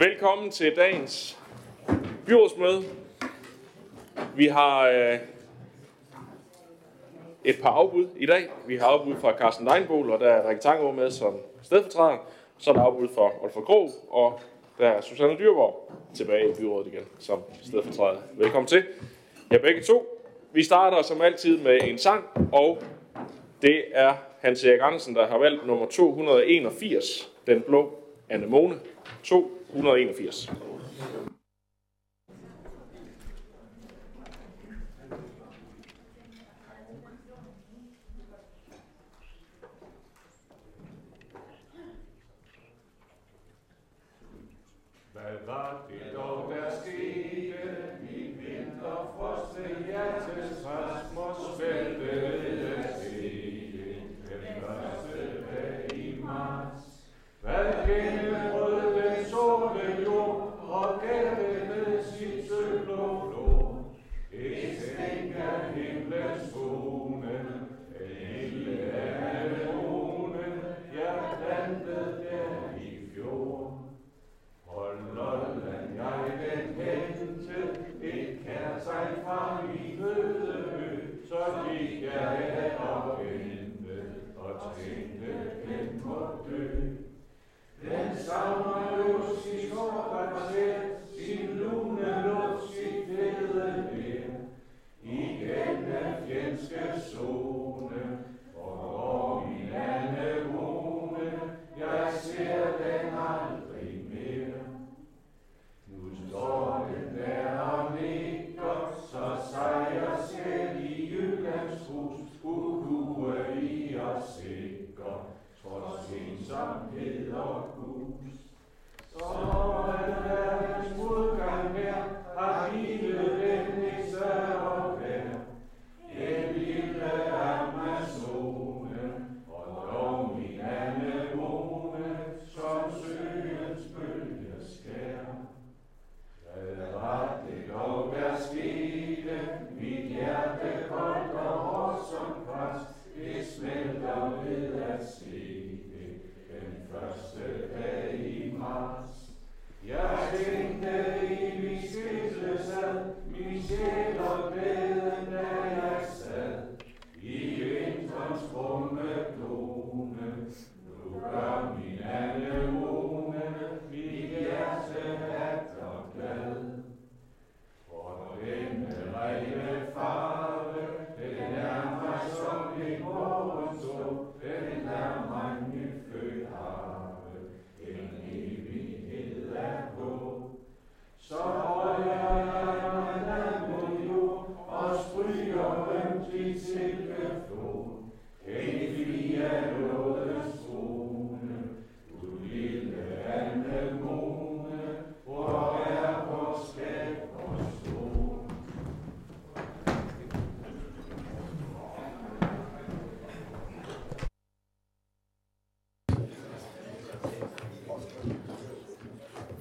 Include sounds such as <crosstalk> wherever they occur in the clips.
Velkommen til dagens byrådsmøde. Vi har øh, et par afbud i dag. Vi har afbud fra Carsten Leinbol, og der er Rikke Tangå med som stedfortræder. Så er der afbud fra Olfer Krog, og der er Susanne Dyrborg tilbage i byrådet igen som stedfortræder. Velkommen til. Ja, begge to. Vi starter som altid med en sang, og det er Hans Erik Andersen, der har valgt nummer 281, Den Blå Anemone. 2 181. den. Den savner jo sit hårdkvarter, sin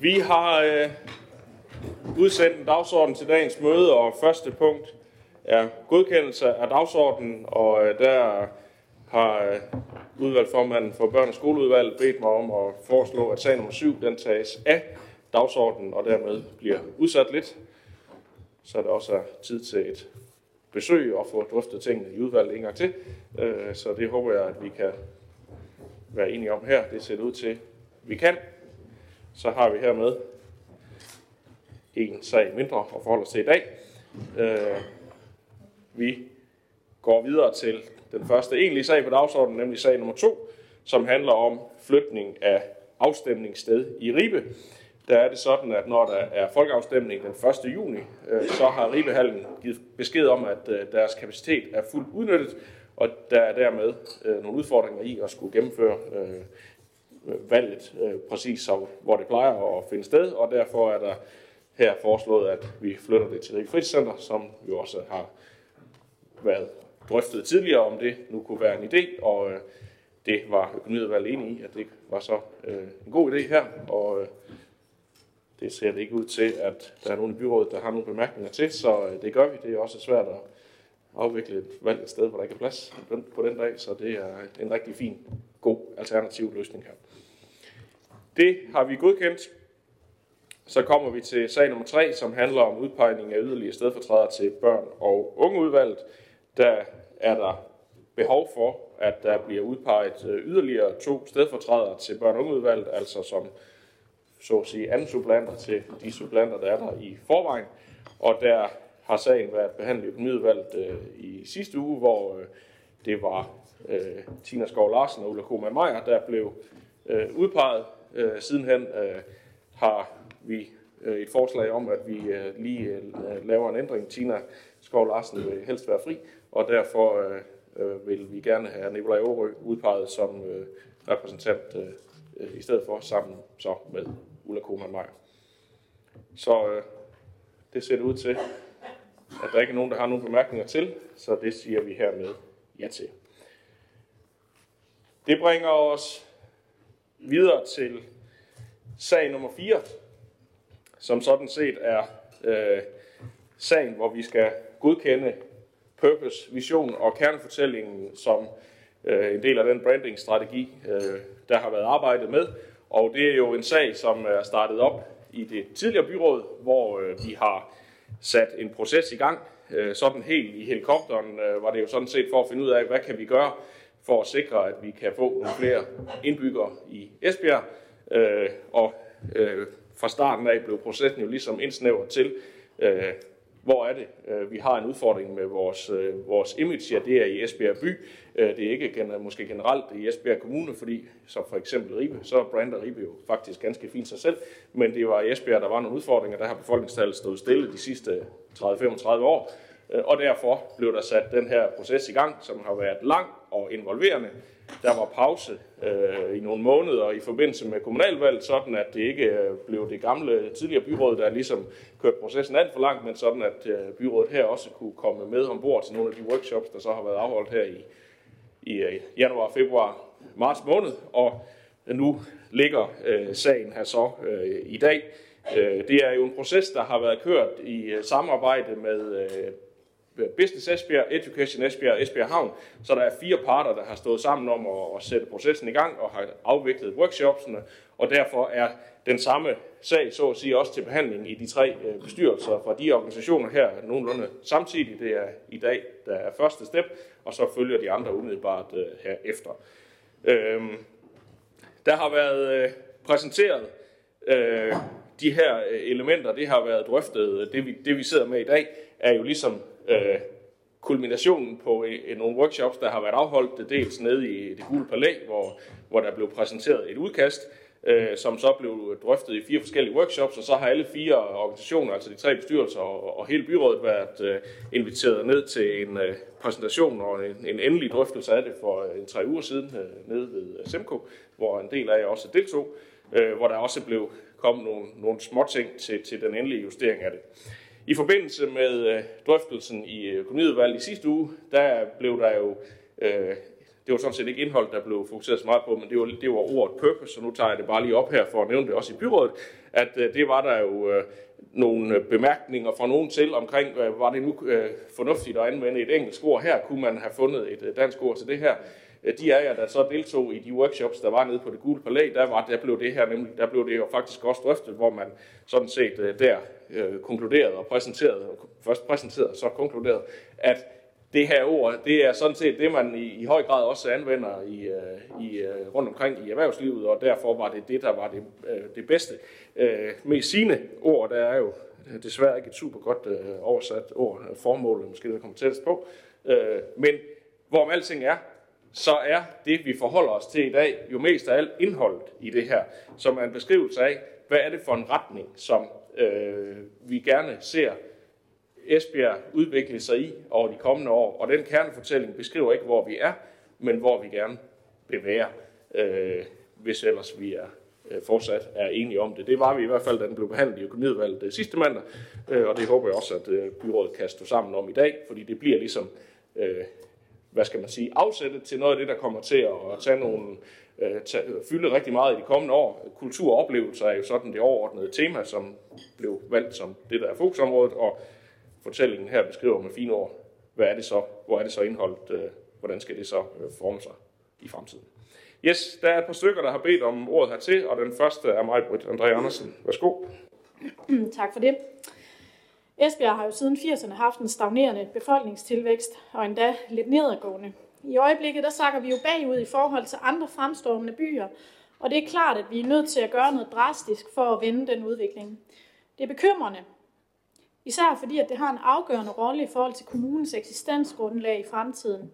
Vi har øh, udsendt en dagsorden til dagens møde, og første punkt er godkendelse af dagsordenen, og øh, der har øh, udvalgsformanden for børn- og skoleudvalget bedt mig om at foreslå, at sag nummer 7 den tages af dagsordenen, og dermed bliver udsat lidt, så der også er tid til et besøg og få drøftet tingene i udvalget en gang til. Øh, så det håber jeg, at vi kan være enige om her. Det ser det ud til, vi kan så har vi hermed en sag mindre at forholde os til i dag. Øh, vi går videre til den første egentlige sag på dagsordenen, nemlig sag nummer to, som handler om flytning af afstemningssted i Ribe. Der er det sådan, at når der er folkeafstemning den 1. juni, øh, så har Ribehallen givet besked om, at øh, deres kapacitet er fuldt udnyttet, og der er dermed øh, nogle udfordringer i at skulle gennemføre øh, valget øh, præcis som, hvor det plejer at finde sted, og derfor er der her foreslået, at vi flytter det til Rik Fritidscenter, som jo også har været drøftet tidligere, om det nu kunne være en idé, og øh, det var økonomiudvalget enige i, at det var så øh, en god idé her, og øh, det ser det ikke ud til, at der er nogen i byrådet, der har nogle bemærkninger til, så øh, det gør vi. Det er også svært at afvikle et valg et sted, hvor der ikke er plads på den, på den dag, så det er en rigtig fin, god alternativ løsning her. Det har vi godkendt. Så kommer vi til sag nummer 3, som handler om udpegning af yderligere stedfortrædere til børn- og ungeudvalget. Der er der behov for, at der bliver udpeget øh, yderligere to stedfortrædere til børn- og ungeudvalget, altså som så at sige anden supplanter til de supplanter, der er der i forvejen. Og der har sagen været behandlet i økonomiudvalget øh, i sidste uge, hvor øh, det var øh, Tina Skov Larsen og Ulla Koman Meyer, der blev øh, udpeget. Øh, sidenhen øh, har vi øh, et forslag om, at vi øh, lige øh, øh, laver en ændring. Tina Skov Larsen vil helst være fri, og derfor øh, øh, vil vi gerne have Nikolaj Aarø udpeget som øh, repræsentant øh, i stedet for, sammen så med Ulla Kohmann Meyer. Så øh, det ser det ud til, at der ikke er nogen, der har nogen bemærkninger til, så det siger vi hermed ja til. Det bringer os videre til sag nummer 4, som sådan set er øh, sagen, hvor vi skal godkende purpose, vision og kernefortællingen som øh, en del af den branding-strategi, øh, der har været arbejdet med. Og det er jo en sag, som er startet op i det tidligere byråd, hvor øh, vi har sat en proces i gang. Øh, sådan helt i helikopteren øh, var det jo sådan set for at finde ud af, hvad kan vi gøre for at sikre, at vi kan få nogle flere indbyggere i Esbjerg. Øh, og øh, fra starten af blev processen jo ligesom indsnævret til, øh, hvor er det, øh, vi har en udfordring med vores, øh, vores image, ja, det er i Esbjerg by. Øh, det er ikke gen, måske generelt i Esbjerg Kommune, fordi som for eksempel Ribe, så brander Ribe jo faktisk ganske fint sig selv, men det var i Esbjerg, der var nogle udfordringer, der har befolkningstallet stået stille de sidste 30-35 år, øh, og derfor blev der sat den her proces i gang, som har været lang og involverende. Der var pause øh, i nogle måneder i forbindelse med kommunalvalget, sådan at det ikke øh, blev det gamle tidligere byråd, der ligesom kørte processen alt for langt, men sådan at øh, byrådet her også kunne komme med ombord til nogle af de workshops, der så har været afholdt her i, i øh, januar, februar, marts måned, og nu ligger øh, sagen her så øh, i dag. Øh, det er jo en proces, der har været kørt i øh, samarbejde med øh, Øh, Business Esbjerg, Education Esbjerg og Esbjerg Havn. Så der er fire parter, der har stået sammen om at, at sætte processen i gang og har afviklet workshopsene, og derfor er den samme sag, så at sige, også til behandling i de tre øh, bestyrelser fra de organisationer her nogenlunde samtidig. Det er i dag, der er første step, og så følger de andre umiddelbart øh, herefter. Øhm, der har været øh, præsenteret øh, de her øh, elementer, det har været drøftet. Det vi, det vi sidder med i dag, er jo ligesom øh, kulminationen på øh, nogle workshops, der har været afholdt, dels nede i det gule palæ, hvor, hvor der blev præsenteret et udkast, øh, som så blev drøftet i fire forskellige workshops, og så har alle fire organisationer, altså de tre bestyrelser og, og hele byrådet, været øh, inviteret ned til en øh, præsentation og en, en endelig drøftelse af det for øh, en tre uger siden øh, nede ved øh, Semco, hvor en del af jer også deltog, øh, hvor der også blev kommet nogle, nogle små ting til, til den endelige justering af det. I forbindelse med øh, drøftelsen i øh, økonomiudvalget i sidste uge, der blev der jo, øh, det var sådan set ikke indhold, der blev fokuseret så meget på, men det var, det var ordet purpose, så nu tager jeg det bare lige op her for at nævne det også i byrådet, at øh, det var der jo øh, nogle øh, bemærkninger fra nogen til omkring, øh, var det nu øh, fornuftigt at anvende et engelsk ord her, kunne man have fundet et øh, dansk ord til det her. Øh, de af jer, der så deltog i de workshops, der var nede på det gule palæ, der, var, der blev det her nemlig, der blev det jo faktisk også drøftet, hvor man sådan set øh, der øh, konkluderede og præsenterede, først præsenterede og så konkluderede, at det her ord, det er sådan set det, man i, i høj grad også anvender i, øh, i, øh, rundt omkring i erhvervslivet, og derfor var det det, der var det, øh, det bedste. Øh, med sine ord, der er jo desværre ikke et super godt øh, oversat ord, formålet måske, der kommer tættest på, øh, men hvorom alting er, så er det, vi forholder os til i dag, jo mest af alt indholdet i det her, som er en beskrivelse af, hvad er det for en retning, som øh, vi gerne ser Esbjerg udvikle sig i over de kommende år. Og den kernefortælling beskriver ikke, hvor vi er, men hvor vi gerne bevæger, øh, hvis ellers vi er øh, fortsat er enige om det. Det var vi i hvert fald, da den blev behandlet i økonomiudvalget øh, sidste mandag, øh, og det håber jeg også, at øh, byrådet kan stå sammen om i dag, fordi det bliver ligesom øh, hvad skal man sige, afsættet til noget af det, der kommer til at tage nogle, øh, tage, fylde rigtig meget i de kommende år. Kultur og oplevelser er jo sådan det overordnede tema, som blev valgt som det, der er fokusområdet, og fortællingen her beskriver med fine ord, hvad er det så, hvor er det så indholdt, øh, hvordan skal det så øh, forme sig i fremtiden. Yes, der er et par stykker, der har bedt om ordet hertil, og den første er mig, Britt André Andersen. Værsgo. tak for det. Esbjerg har jo siden 80'erne haft en stagnerende befolkningstilvækst og endda lidt nedadgående. I øjeblikket der sakker vi jo bagud i forhold til andre fremstormende byer, og det er klart, at vi er nødt til at gøre noget drastisk for at vende den udvikling. Det er bekymrende, især fordi at det har en afgørende rolle i forhold til kommunens eksistensgrundlag i fremtiden.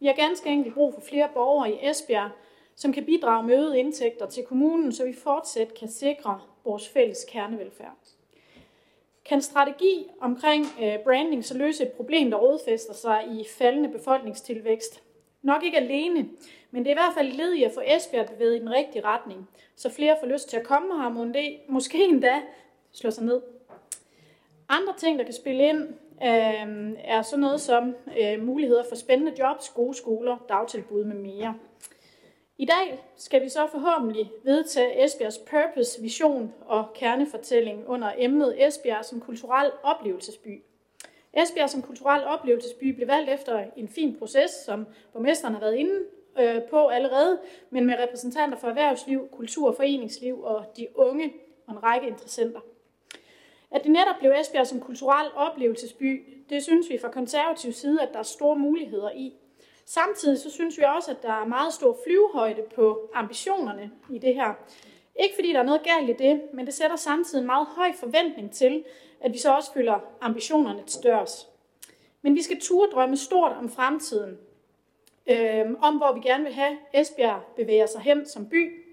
Vi har ganske enkelt brug for flere borgere i Esbjerg, som kan bidrage med øgede indtægter til kommunen, så vi fortsat kan sikre vores fælles kernevelfærd. Kan strategi omkring øh, branding så løse et problem, der rådfæster sig i faldende befolkningstilvækst? Nok ikke alene, men det er i hvert fald led i at få Esbjerg bevæget i den rigtige retning, så flere får lyst til at komme her, måske endda slå sig ned. Andre ting, der kan spille ind, øh, er sådan noget som øh, muligheder for spændende jobs, gode skoler, dagtilbud med mere. I dag skal vi så forhåbentlig vedtage Esbjergs purpose, vision og kernefortælling under emnet Esbjerg som kulturel oplevelsesby. Esbjerg som kulturel oplevelsesby blev valgt efter en fin proces, som borgmesteren har været inde øh, på allerede, men med repræsentanter for erhvervsliv, kultur, foreningsliv og de unge og en række interessenter. At det netop blev Esbjerg som kulturel oplevelsesby, det synes vi fra konservativ side, at der er store muligheder i. Samtidig så synes vi også, at der er meget stor flyvehøjde på ambitionerne i det her. Ikke fordi der er noget galt i det, men det sætter samtidig en meget høj forventning til, at vi så også følger ambitionerne til dørs. Men vi skal turde drømme stort om fremtiden. Øhm, om hvor vi gerne vil have Esbjerg bevæger sig hen som by.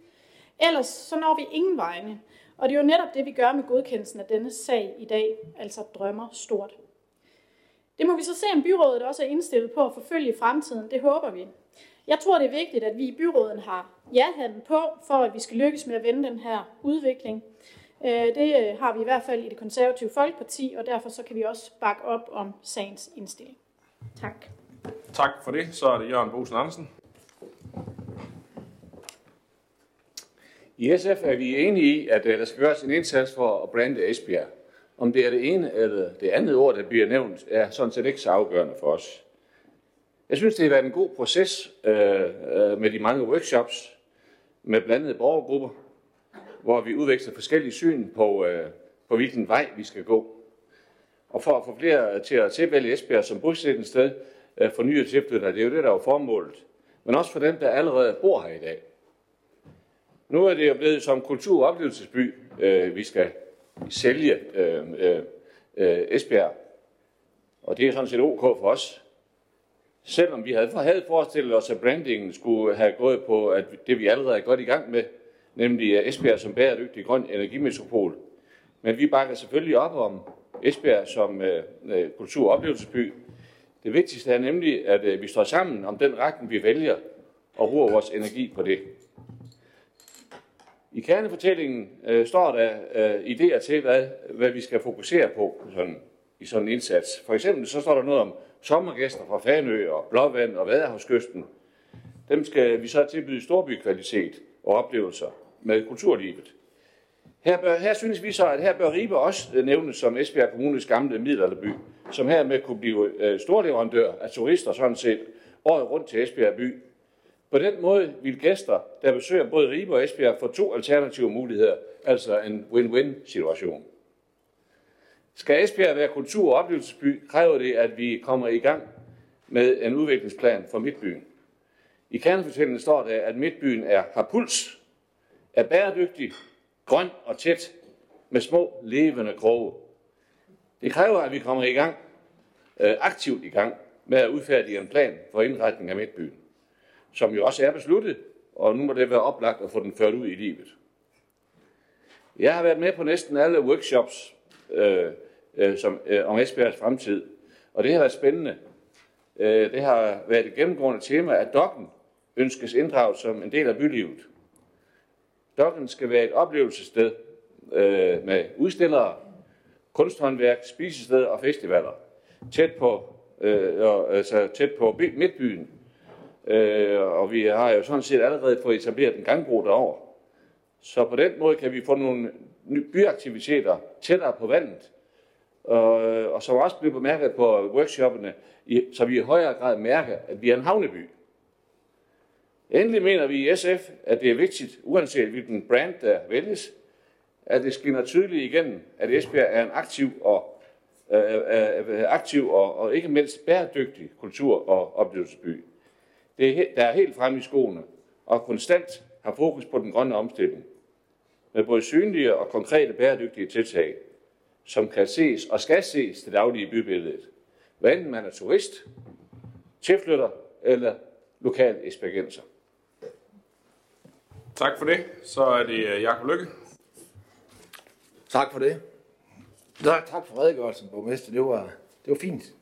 Ellers så når vi ingen vegne. Og det er jo netop det, vi gør med godkendelsen af denne sag i dag, altså drømmer stort. Det må vi så se, om byrådet også er indstillet på at forfølge i fremtiden. Det håber vi. Jeg tror, det er vigtigt, at vi i byråden har ja-handen på, for at vi skal lykkes med at vende den her udvikling. Øh, det øh, har vi i hvert fald i det konservative Folkeparti, og derfor så kan vi også bakke op om sagens indstilling. Tak. Tak for det. Så er det Jørgen Bosen Andersen. I SF er vi enige i, at øh, der skal gøres en indsats for at brande Esbjerg. Om det er det ene eller det andet ord, der bliver nævnt, er sådan set ikke så afgørende for os. Jeg synes, det har været en god proces øh, øh, med de mange workshops, med blandede borgergrupper, hvor vi udveksler forskellige syn på, øh, på hvilken vej vi skal gå. Og for at få flere til at tilvælge Esbjerg som bosætningssted øh, for nye tilflyttere, det er jo det, der er formålet. Men også for dem, der allerede bor her i dag. Nu er det jo blevet som kultur- og oplevelsesby, øh, vi skal sælge øh, øh, øh, Esbjerg. Og det er sådan set ok for os. Selvom vi havde, havde forestillet os, at brandingen skulle have gået på at det, vi allerede er godt i gang med, nemlig øh, Esbjerg som bæredygtig grøn energimetropol. Men vi bakker selvfølgelig op om Esbjerg som øh, øh, kultur- og oplevelsesby. Det vigtigste er nemlig, at øh, vi står sammen om den retning, vi vælger, og bruger vores energi på det. I kernefortællingen øh, står der øh, idéer til, hvad, hvad vi skal fokusere på sådan, i sådan en indsats. For eksempel så står der noget om sommergæster fra Fanø og Blåvand og Vadehavskysten. Dem skal vi så tilbyde storbykvalitet og oplevelser med kulturlivet. Her, bør, her synes vi så, at her bør Ribe også øh, nævnes som Esbjerg Kommunes gamle middelalderby, som hermed kunne blive øh, storleverandør af turister sådan set året rundt til Esbjerg by på den måde vil gæster, der besøger både Ribe og Esbjerg, få to alternative muligheder, altså en win-win situation. Skal Esbjerg være kultur- og oplevelsesby, kræver det, at vi kommer i gang med en udviklingsplan for Midtbyen. I kernefortællingen står der, at Midtbyen er, har puls, er bæredygtig, grøn og tæt, med små levende kroge. Det kræver, at vi kommer i gang, øh, aktivt i gang, med at udfærdige en plan for indretning af Midtbyen som jo også er besluttet, og nu må det være oplagt at få den ført ud i livet. Jeg har været med på næsten alle workshops øh, øh, som, øh, om Esbjergs fremtid, og det har været spændende. Øh, det har været et gennemgående tema, at dokken ønskes inddraget som en del af bylivet. Dokken skal være et oplevelsessted øh, med udstillere, kunsthåndværk, spisesteder og festivaler. Tæt på, øh, altså tæt på midtbyen, Øh, og vi har jo sådan set allerede fået etableret en gangbro derover. Så på den måde kan vi få nogle byaktiviteter tættere på vandet, og, og som også blev bemærket på workshoppene, så vi i højere grad mærker, at vi er en havneby. Endelig mener vi i SF, at det er vigtigt, uanset hvilken brand der vælges, at det skinner tydeligt igennem, at Esbjerg er en aktiv og, øh, øh, øh aktiv og, og ikke mindst bæredygtig kultur- og oplevelsesby. Det er, der er helt fremme i skoene og konstant har fokus på den grønne omstilling med både synlige og konkrete bæredygtige tiltag, som kan ses og skal ses til daglige bybilledet. Hvad enten man er turist, tilflytter eller lokal esbjergenser. Tak for det. Så er det øh, Jakob Lykke. Tak for det. Tak, tak for redegørelsen, borgmester. Det var, det var fint.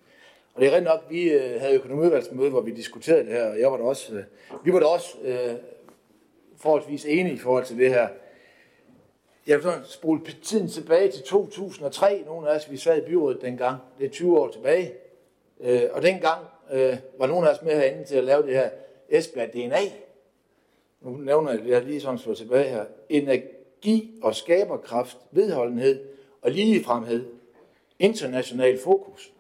Og det er rent nok, vi øh, havde økonomiudvalgsmøde, hvor vi diskuterede det her, og jeg var der også, øh, vi var da også øh, forholdsvis enige i forhold til det her. Jeg vil sådan spole tiden tilbage til 2003. Nogle af os, vi sad i byrådet dengang. Det er 20 år tilbage. Øh, og dengang øh, var nogle af os med herinde til at lave det her Esbjerg DNA. Nu nævner jeg, jeg lige sådan slå tilbage her. Energi og skaberkraft, vedholdenhed og ligefremhed. International fokus.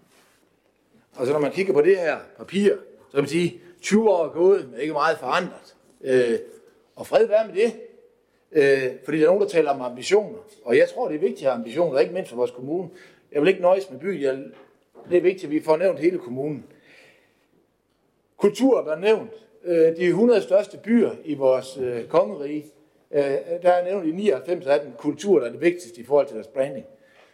Og så når man kigger på det her papir, så kan man sige, 20 år er gået, men ikke meget forandret. Øh, og fred være med det. Øh, fordi der er nogen, der taler om ambitioner. Og jeg tror, det er vigtigt at have ambitioner, ikke mindst for vores kommune. Jeg vil ikke nøjes med byen, Jeg, det er vigtigt, at vi får nævnt hele kommunen. Kultur er nævnt. Øh, de 100 største byer i vores øh, kongerige, øh, der er nævnt i 99 af dem, kultur der er det vigtigste i forhold til deres branding.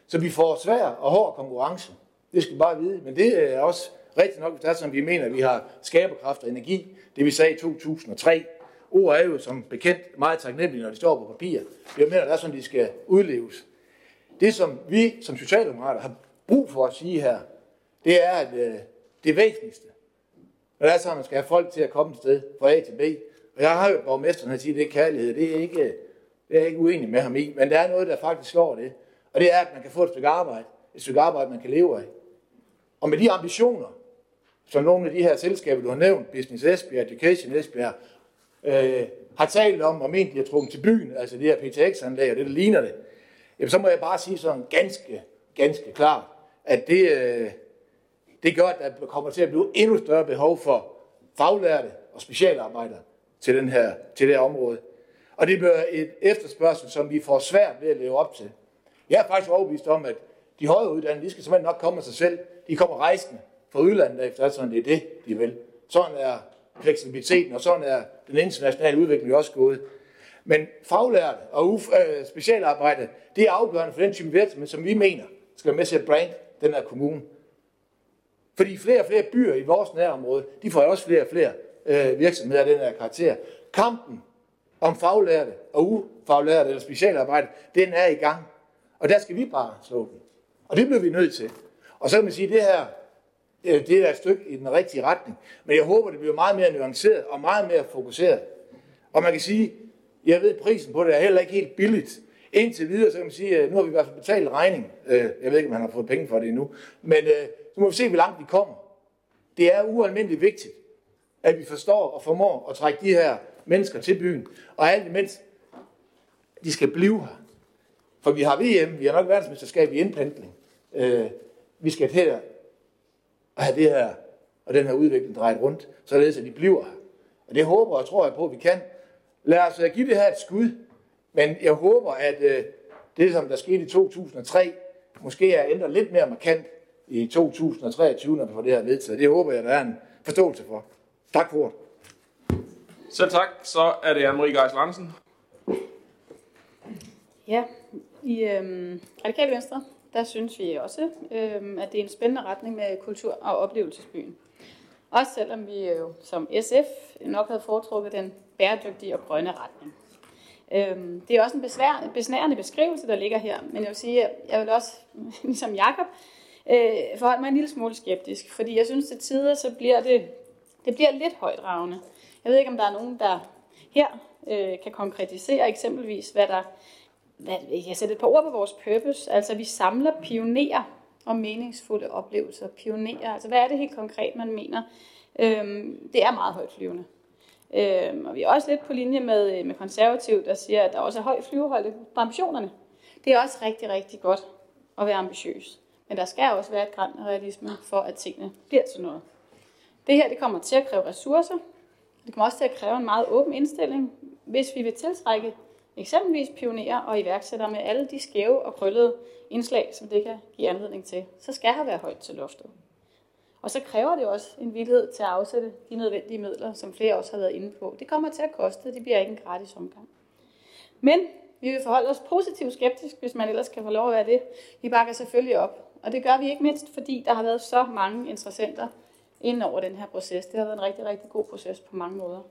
Så vi får svær og hård konkurrence. Det skal vi bare vide. Men det øh, er også rigtigt nok, hvis det er som vi mener, at vi har skaberkraft og energi. Det vi sagde i 2003. Ord er jo som bekendt meget taknemmelige, når de står på papir. Vi mener, det er sådan, de skal udleves. Det, som vi som socialdemokrater har brug for at sige her, det er, at øh, det væsentligste, når det er så, at man skal have folk til at komme et sted fra A til B. Og jeg har jo borgmesteren at sige, at det er kærlighed. Det er, ikke, det er ikke uenig med ham i. Men der er noget, der faktisk slår det. Og det er, at man kan få et stykke arbejde. Et stykke arbejde, man kan leve af. Og med de ambitioner, som nogle af de her selskaber, du har nævnt, Business Esbjerg, Education Esbjerg, øh, har talt om, og ment, de har trukket til byen, altså de her PTX-anlæg, og det, der ligner det, jamen, så må jeg bare sige sådan ganske, ganske klart, at det, øh, det gør, at der kommer til at blive endnu større behov for faglærte og specialarbejdere til, den her, til det her område. Og det bliver et efterspørgsel, som vi får svært ved at leve op til. Jeg er faktisk overbevist om, at de højere uddannede, de skal simpelthen nok komme af sig selv. De kommer rejsende fra udlandet efter, sådan det er det, de vil. Sådan er fleksibiliteten, og sådan er den internationale udvikling også gået. Men faglærte og uf- øh, specialarbejde, det er afgørende for den type virksomhed, som vi mener skal være med til at brand den her kommune. Fordi flere og flere byer i vores nærområde, de får også flere og flere øh, virksomheder af den her karakter. Kampen om faglærte og ufaglærte eller specialarbejde, den er i gang. Og der skal vi bare slå den. Og det bliver vi nødt til. Og så kan man sige, at det her det er et stykke i den rigtige retning. Men jeg håber, det bliver meget mere nuanceret og meget mere fokuseret. Og man kan sige, jeg ved, at prisen på det er heller ikke helt billigt. Indtil videre, så kan man sige, at nu har vi i hvert fald betalt regning. Øh, jeg ved ikke, om han har fået penge for det endnu. Men så nu må vi se, hvor langt vi kommer. Det er ualmindeligt vigtigt, at vi forstår og formår at trække de her mennesker til byen. Og alt imens, de skal blive her. For vi har VM, vi har nok verdensmesterskab i indpendling. Øh, vi skal til at have det her og den her udvikling drejet rundt, således at de bliver her. Og det håber og tror jeg på, at vi kan. Lad os øh, give det her et skud, men jeg håber, at øh, det, som der skete i 2003, måske er ændret lidt mere markant i 2023, når vi får det her vedtaget. Det håber jeg, der er en forståelse for. Tak for ordet. Selv tak. Så er det Anne-Marie Geis Larsen. Ja, i øhm, Radikale Venstre, der synes vi også, øh, at det er en spændende retning med kultur- og oplevelsesbyen. Også selvom vi jo som SF nok havde foretrukket den bæredygtige og grønne retning. Øhm, det er også en besvær, besnærende beskrivelse, der ligger her, men jeg vil sige, at jeg vil også, <laughs> ligesom Jakob, øh, forholde mig en lille smule skeptisk, fordi jeg synes at tider, så bliver det, det bliver lidt højdragende. Jeg ved ikke, om der er nogen, der her øh, kan konkretisere eksempelvis, hvad der jeg sætter sætte et par ord på vores purpose. Altså, vi samler pionerer og meningsfulde oplevelser. Pionerer, altså hvad er det helt konkret, man mener? Øhm, det er meget højt flyvende. Øhm, og vi er også lidt på linje med, øh, med konservativ, der siger, at der også er højt flyvehøjde på ambitionerne. Det er også rigtig, rigtig godt at være ambitiøs. Men der skal også være et græn af realisme for, at tingene bliver til noget. Det her det kommer til at kræve ressourcer. Det kommer også til at kræve en meget åben indstilling, hvis vi vil tiltrække eksempelvis pionerer og iværksættere med alle de skæve og krøllede indslag, som det kan give anledning til, så skal her være højt til loftet. Og så kræver det også en villighed til at afsætte de nødvendige midler, som flere også har været inde på. Det kommer til at koste, det bliver ikke en gratis omgang. Men vi vil forholde os positivt skeptisk, hvis man ellers kan få lov at være det. Vi bakker selvfølgelig op. Og det gør vi ikke mindst, fordi der har været så mange interessenter inden over den her proces. Det har været en rigtig, rigtig god proces på mange måder.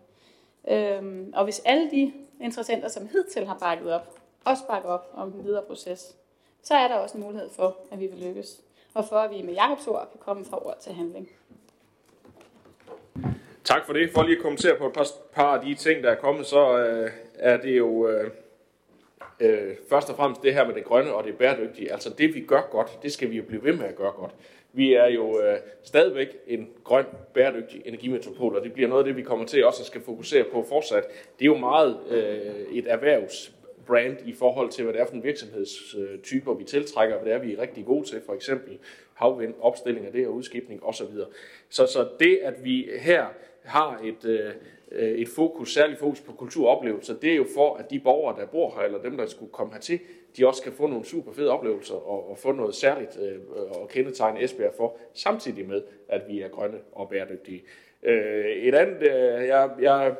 Øhm, og hvis alle de interessenter, som hidtil har bakket op, også bakker op om den videre proces, så er der også en mulighed for, at vi vil lykkes. Og for at vi med Jakobs ord kan komme fra ord til handling. Tak for det. For lige at kommentere på et par, par af de ting, der er kommet, så øh, er det jo øh, øh, først og fremmest det her med det grønne og det bæredygtige. Altså det, vi gør godt, det skal vi jo blive ved med at gøre godt. Vi er jo øh, stadigvæk en grøn, bæredygtig energimetropol, og det bliver noget af det, vi kommer til også at skal fokusere på fortsat. Det er jo meget øh, et erhvervsbrand i forhold til, hvad det er for en virksomhedstyper, vi tiltrækker, hvad det er, vi er rigtig gode til, for eksempel havvind, opstilling af det og udskibning osv. Så, så det, at vi her har et, øh, et fokus, særligt fokus på kulturoplevelser, det er jo for, at de borgere, der bor her, eller dem, der skulle komme hertil, de også kan få nogle super fede oplevelser og, og få noget særligt øh, og kendetegne Esbjerg for, samtidig med, at vi er grønne og bæredygtige. Øh, et andet, øh, jeg, jeg,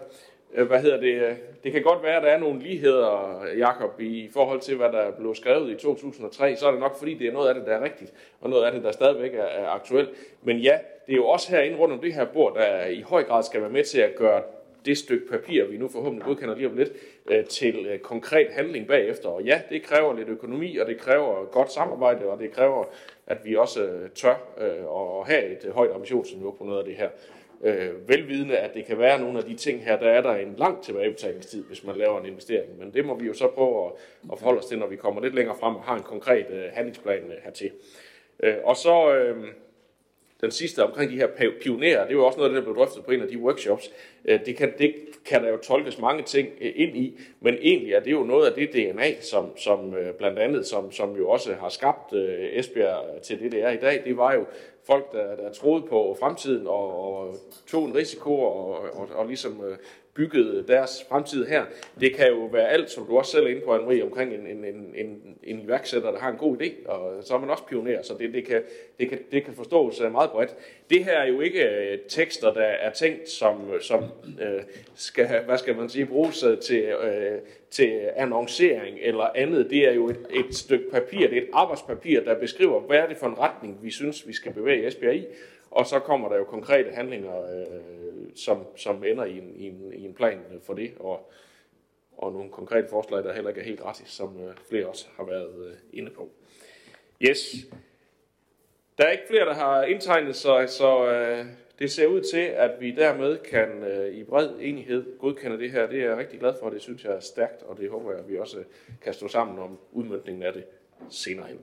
øh, hvad hedder det, øh, det kan godt være, at der er nogle ligheder, Jakob, i forhold til, hvad der blev skrevet i 2003, så er det nok, fordi det er noget af det, der er rigtigt, og noget af det, der stadigvæk er, er aktuelt. Men ja, det er jo også herinde rundt om det her bord, der i høj grad skal være med til at gøre det stykke papir, vi nu forhåbentlig godkender lige om lidt, øh, til øh, konkret handling bagefter. Og ja, det kræver lidt økonomi, og det kræver godt samarbejde, og det kræver, at vi også øh, tør at have et højt ambitionsniveau på noget af det her. velvidende, at det kan være nogle af de ting her, der er der en lang tilbagebetalingstid, hvis man laver en investering. Men det må vi jo så prøve at, forholde os til, når vi kommer lidt længere frem og har en konkret handlingsplan hertil. og så den sidste omkring de her pionerer, det er jo også noget, der blev drøftet på en af de workshops. Øh, det kan, det kan der jo tolkes mange ting øh, ind i, men egentlig er det jo noget af det DNA, som, som øh, blandt andet, som, som jo også har skabt Esbjerg til det, det er i dag. Det var jo folk, der, der troede på fremtiden og, og tog en risiko og, og, og ligesom bygget deres fremtid her. Det kan jo være alt, som du også selv er inde på, Anne omkring en, en, en, en, en iværksætter, der har en god idé, og så er man også pioner, så det, det, kan, det, kan, det kan forstås øh, meget bredt. Det her er jo ikke øh, tekster, der er tænkt som, som øh, skal, hvad skal man sige, bruges øh, til, øh, til annoncering eller andet. Det er jo et, et stykke papir, det er et arbejdspapir, der beskriver, hvad er det for en retning, vi synes, vi skal bevæge Esbjerg i, og så kommer der jo konkrete handlinger, øh, som, som ender i en, i, en, i en plan for det, og, og nogle konkrete forslag, der heller ikke er helt gratis, som øh, flere også har været øh, inde på. Yes. Der er ikke flere, der har indtegnet sig, så øh, det ser ud til, at vi dermed kan øh, i bred enighed godkende det her. Det er jeg rigtig glad for, det synes jeg er stærkt, og det håber jeg, at vi også kan stå sammen om udmyndningen af det senere hen.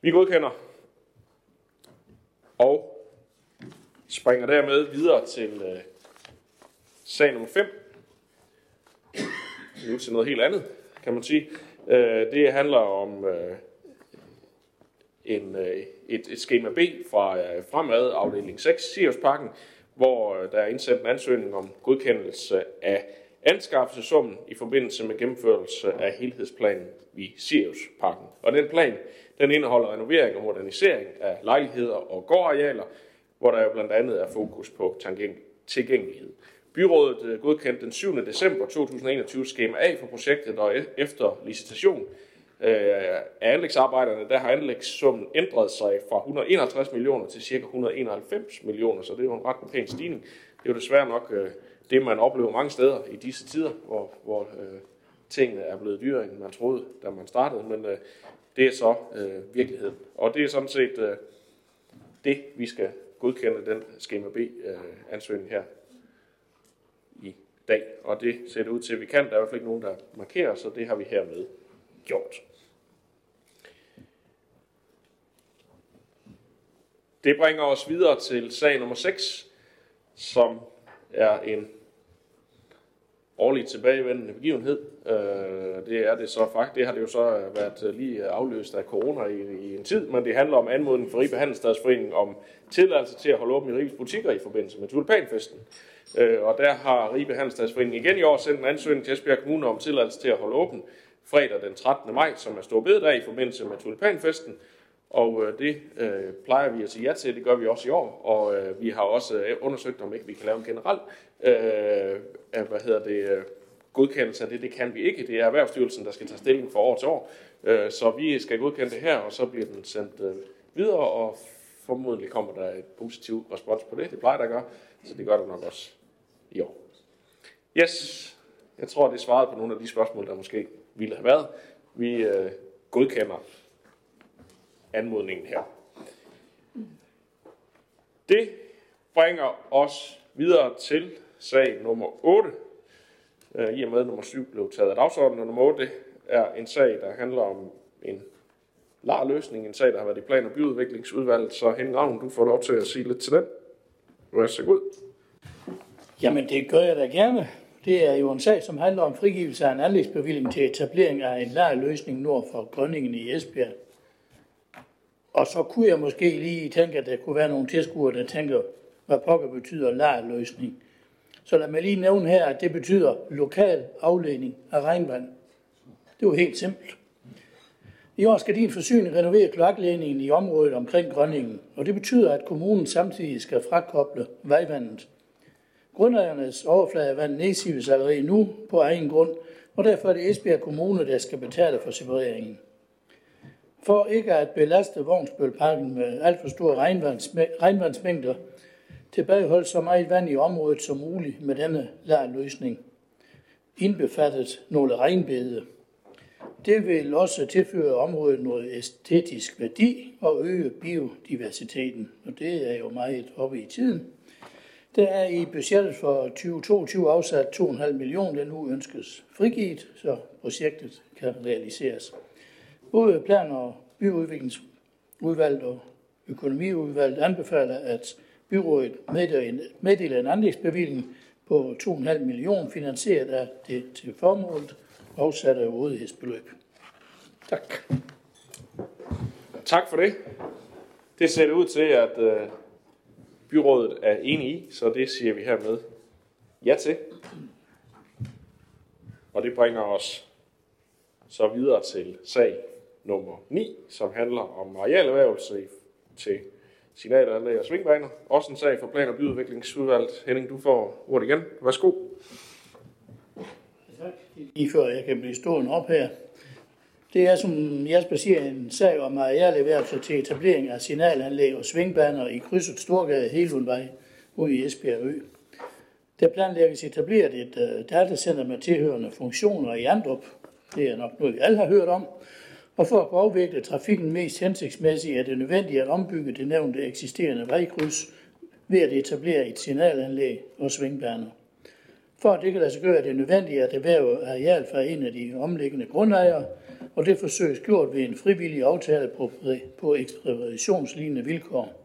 Vi godkender og springer dermed videre til øh, sag nummer 5. Nu til noget helt andet, kan man sige. Øh, det handler om øh, en, øh, et, et schema B fra øh, fremad afdeling 6, Siriusparken, hvor øh, der er indsendt en ansøgning om godkendelse af anskaffelsesummen i forbindelse med gennemførelse af helhedsplanen i Siriusparken. Og den plan den indeholder renovering og modernisering af lejligheder og gårdarealer, hvor der jo blandt andet er fokus på tilgængelighed. Byrådet øh, godkendte den 7. december 2021 skema A for projektet, og e-, efter licitation øh, af anlægsarbejderne, der har anlægssummen ændret sig fra 151 millioner til ca. 191 millioner, så det er jo en ret pæn stigning. Det er jo desværre nok øh, det, man oplever mange steder i disse tider, hvor, hvor øh, tingene er blevet dyrere, end man troede, da man startede, men øh, det er så øh, virkeligheden. Og det er sådan set øh, det, vi skal godkende den skema B-ansøgning øh, her i dag. Og det ser det ud til, at vi kan. Der er i hvert fald ikke nogen, der markerer, så det har vi hermed gjort. Det bringer os videre til sag nummer 6, som er en årligt tilbagevendende begivenhed. Øh, det er det så faktisk. Det har det jo så øh, været øh, lige øh, afløst af corona i, i en tid, men det handler om anmodning for Ribe Handelsstadsforening om tilladelse til at holde åbent i Ribes butikker i forbindelse med tulipanfesten. Øh, og der har Ribe Handelsstadsforening igen i år sendt en ansøgning til Esbjerg Kommune om tilladelse til at holde åben fredag den 13. maj, som er stor bededag i forbindelse med tulipanfesten. Og øh, det øh, plejer vi at sige ja til, det gør vi også i år, og øh, vi har også øh, undersøgt, om ikke vi kan lave en generel øh, hvad hedder det, øh, godkendelse af det. Det kan vi ikke. Det er Erhvervsstyrelsen, der skal tage stilling for år til år. Øh, så vi skal godkende det her, og så bliver den sendt øh, videre, og formodentlig kommer der et positiv respons på det. Det plejer der at gøre, så det gør det nok også i år. Yes, jeg tror, det svarede på nogle af de spørgsmål, der måske ville have været. Vi øh, godkender anmodningen her. Det bringer os videre til sag nummer 8. Øh, I og med nummer 7 blev taget af dagsordenen, og nummer 8 er en sag, der handler om en lar løsning, en sag, der har været i plan- og byudviklingsudvalget. Så Henning Ravn, du får lov til at sige lidt til den. så god. Jamen, det gør jeg da gerne. Det er jo en sag, som handler om frigivelse af en anlægsbevilling til etablering af en lær løsning nord for Grønningen i Esbjerg. Og så kunne jeg måske lige tænke, at der kunne være nogle tilskuere, der tænker, hvad pokker betyder lejrløsning. Så lad mig lige nævne her, at det betyder lokal afledning af regnvand. Det er helt simpelt. I år skal din forsyning renovere kloakledningen i området omkring Grønningen, og det betyder, at kommunen samtidig skal frakoble vejvandet. Grundejernes overfladevand nedsives allerede nu på egen grund, og derfor er det Esbjerg Kommune, der skal betale for separeringen. For ikke at belaste Vognsbølparken med alt for store regnvandsmængder, tilbageholdt så meget vand i området som muligt med denne løsning, indbefattet nogle regnbede. Det vil også tilføre området noget æstetisk værdi og øge biodiversiteten, og det er jo meget oppe i tiden. Der er i budgettet for 2022 afsat 2,5 millioner, der nu ønskes frigivet, så projektet kan realiseres. Både plan- og byudviklingsudvalget og økonomiudvalget anbefaler, at byrådet meddeler en anlægsbevilling på 2,5 millioner finansieret af det til formålet afsatte rådighedsbeløb. Tak. Tak for det. Det ser det ud til, at øh, byrådet er enige i, så det siger vi hermed ja til. Og det bringer os så videre til sag nummer 9, som handler om arealerhvervelse til signalanlæg og svingbaner. Også en sag for plan- og byudviklingsudvalget. Henning, du får ordet igen. Værsgo. Tak. Lige før jeg kan blive stående op her. Det er, som Jasper siger, en sag om arealerhvervelse til etablering af signalanlæg og svingbaner i krydset Storgade Helundvej ude i Esbjerg Ø. Der planlægges etableret et uh, datacenter med tilhørende funktioner i Andrup. Det er nok noget, vi alle har hørt om. Og for at afvikle trafikken mest hensigtsmæssigt er det nødvendigt at ombygge det nævnte eksisterende vejkryds ved at etablere et signalanlæg og svingbaner. For at det kan lade sig gøre, er det nødvendigt at erhverve areal fra en af de omliggende grundejere, og det forsøges gjort ved en frivillig aftale på, på ekspropriationslignende vilkår.